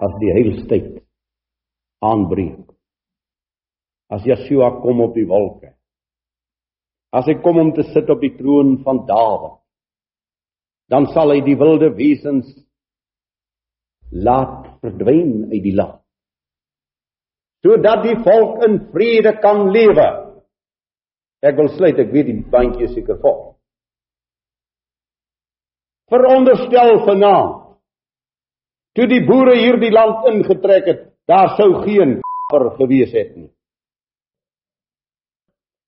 as die heilstyd aanbreek. As Yeshua kom op die wolke. As hy kom om te sit op die troon van Dawid. Dan sal hy die wilde wesens laat verdwyn uit die land. Sodat die volk in vrede kan lewe. Ek wil sluit, ek weet die bandjie is seker vol. Veronderstel vanaand toe die boere hierdie land ingetrek het, daar sou geen kapper gewees het nie.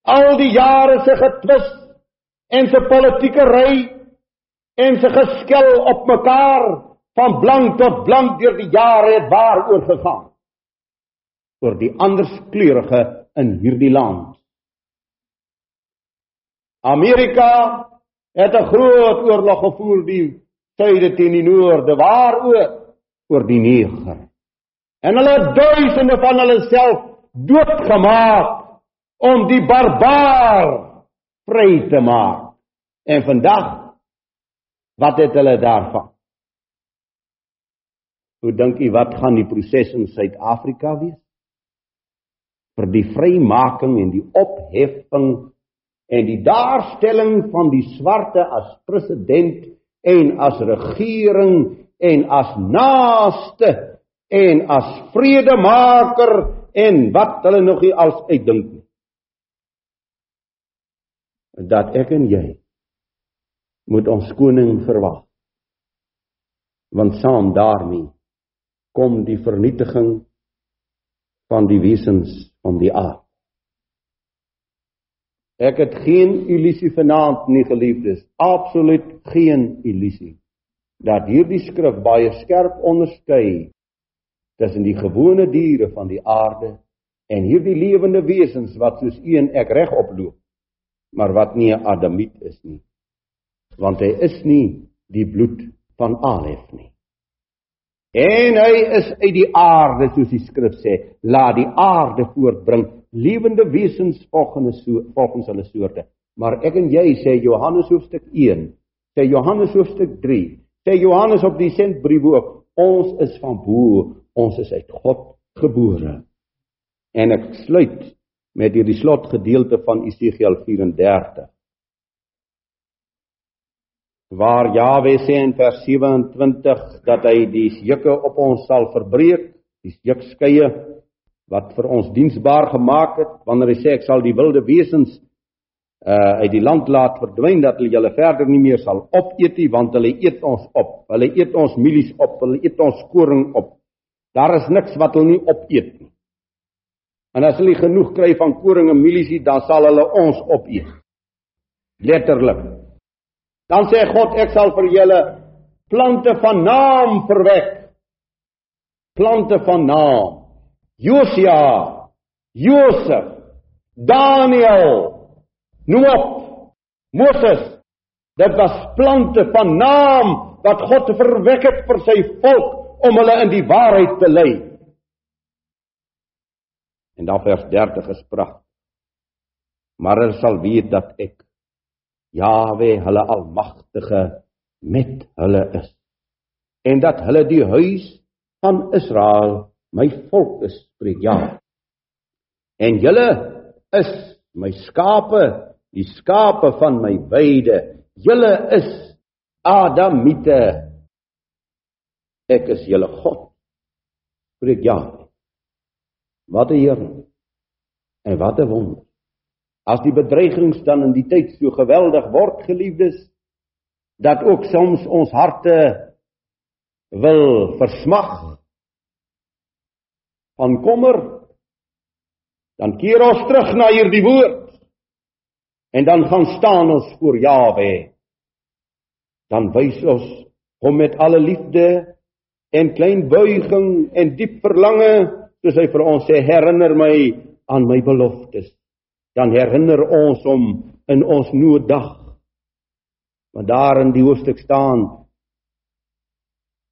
Al die jare se getwis en se politieke ry en se geskel op mekaar van blank tot blank deur die jare het waar oor gegaan oor die anderskleurige in hierdie land. Amerika het 'n groot oorlog gevoer die suide teen die noorde waaroor oor die neger. En hulle het duisende van hulle self doodgemaak om die barbaar vry te maak. En vandag wat het hulle daarvan? Hoe dink u wat gaan die proses in Suid-Afrika wees? Vir die vrymaking en die opheffing en die daarstelling van die swarte as president en as regering en as naaste en as vredemaker en wat hulle nog nie als uitdink nie. Dat ek en jy moet ons koning verwag. Want saam daarmee kom die vernietiging van die wesens van die aarde. Ek het geen illusie vanaand nie geliefdes, absoluut geen illusie dat hierdie skrif baie skerp onderskei tussen die gewone diere van die aarde en hierdie lewende wesens wat soos u en ek reg oploop maar wat nie 'n adamiet is nie want hy is nie die bloed van Alef nie. En hy is uit die aarde soos die skrif sê laat die aarde voortbring lewende wesens volgens so volgens hulle soorte. Maar ek en jy sê Johannes hoofstuk 1 sê Johannes hoofstuk 3 Sê Johannes op die sentbrief ook, ons is van bo, ons is uit God gebore. En ek sluit met hierdie slotgedeelte van Esegiel 34. Waar Jawe sê in vers 27 dat hy die juke op ons sal verbreek, die jukskeie wat vir ons diensbaar gemaak het, wanneer hy sê ek sal die wilde wesens uh uit die land laat verdwyn dat hulle julle verder nie meer sal opeet nie want hulle eet ons op. Hulle eet ons mielies op, hulle eet ons koring op. Daar is niks wat hulle nie opeet nie. En as hulle genoeg kry van koring en mielies, dan sal hulle ons opeet. Letterlik. Dan sê God, ek sal vir julle plante van naam verwek. Plante van naam. Josia, Josef, Daniel, Op. Moses. Dit was plante van naam wat God verwek het vir sy volk om hulle in die waarheid te lei. En dan vers 30 gespreek. Maar hulle sal weet dat ek Jawe, hulle almagtige met hulle is. En dat hulle die huis van Israel my volk is, spreek Jawe. En julle is my skape die skape van my weide, julle is Adamite. Ek is julle God. Spreek ja. Wat 'n Heer. En wat 'n wonder. As die bedreigings dan in die tyd so geweldig word, geliefdes, dat ook soms ons harte wil versmag van kommer, dan keer ons terug na hierdie woord En dan gaan staan ons voor Jawe. Dan wys ons hom met alle liefde en klein buiging en diep verlange, soos hy vir ons sê, herinner my aan my beloftes. Dan herinner ons hom in ons nooddag. Want daar in die hoofstuk staan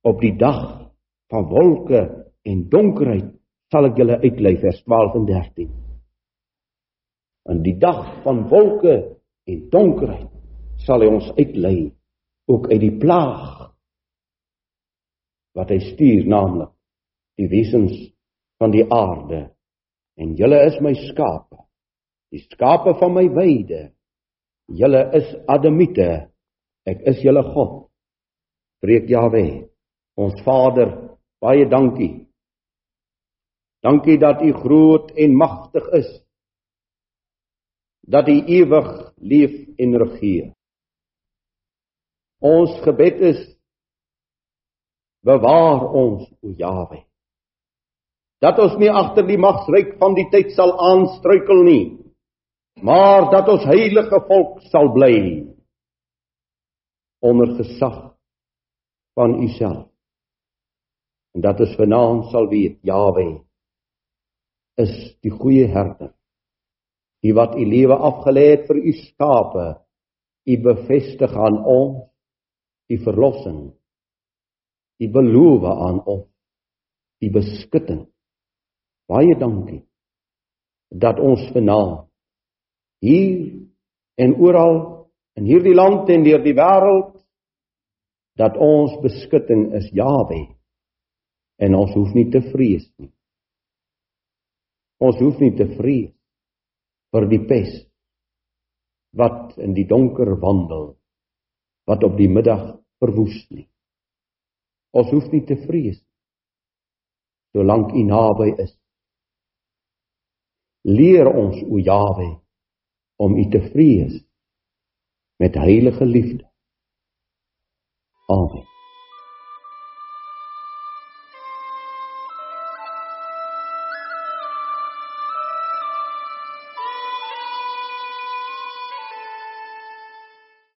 op die dag van wolke en donkerheid sal ek julle uitlei vers 12 en 13 in die dag van wolke en donkerheid sal hy ons uitlei ook uit die plaag wat hy stuur naamlik die wesens van die aarde. En julle is my skape die skape van my weide. Julle is adamiete ek is julle God. Spreek Jahwe ons Vader baie dankie. Dankie dat u groot en magtig is dat u ewig leef en regeer. Ons gebed is bewaar ons o Jahwe dat ons nie agter die magsryk van die tyd sal aanstruikel nie maar dat ons heilige volk sal bly onder gesag van u self en dat ons vanaand sal weet Jawe is die goeie herder die wat u lewe afgelê het vir u skape u bevestig aan ons u verlossing u beloof aan ons u beskutting baie dankie dat ons vanaand hier en oral in hierdie land en deur die wêreld dat ons beskutting is Jawe en ons hoef nie te vrees nie. Ons hoef nie te vrees vir die pes wat in die donker wandel wat op die middag verwoes nie. Ons hoef nie te vrees solank U naby is. Leer ons o Jawe om U te vrees met heilige liefde. Amen.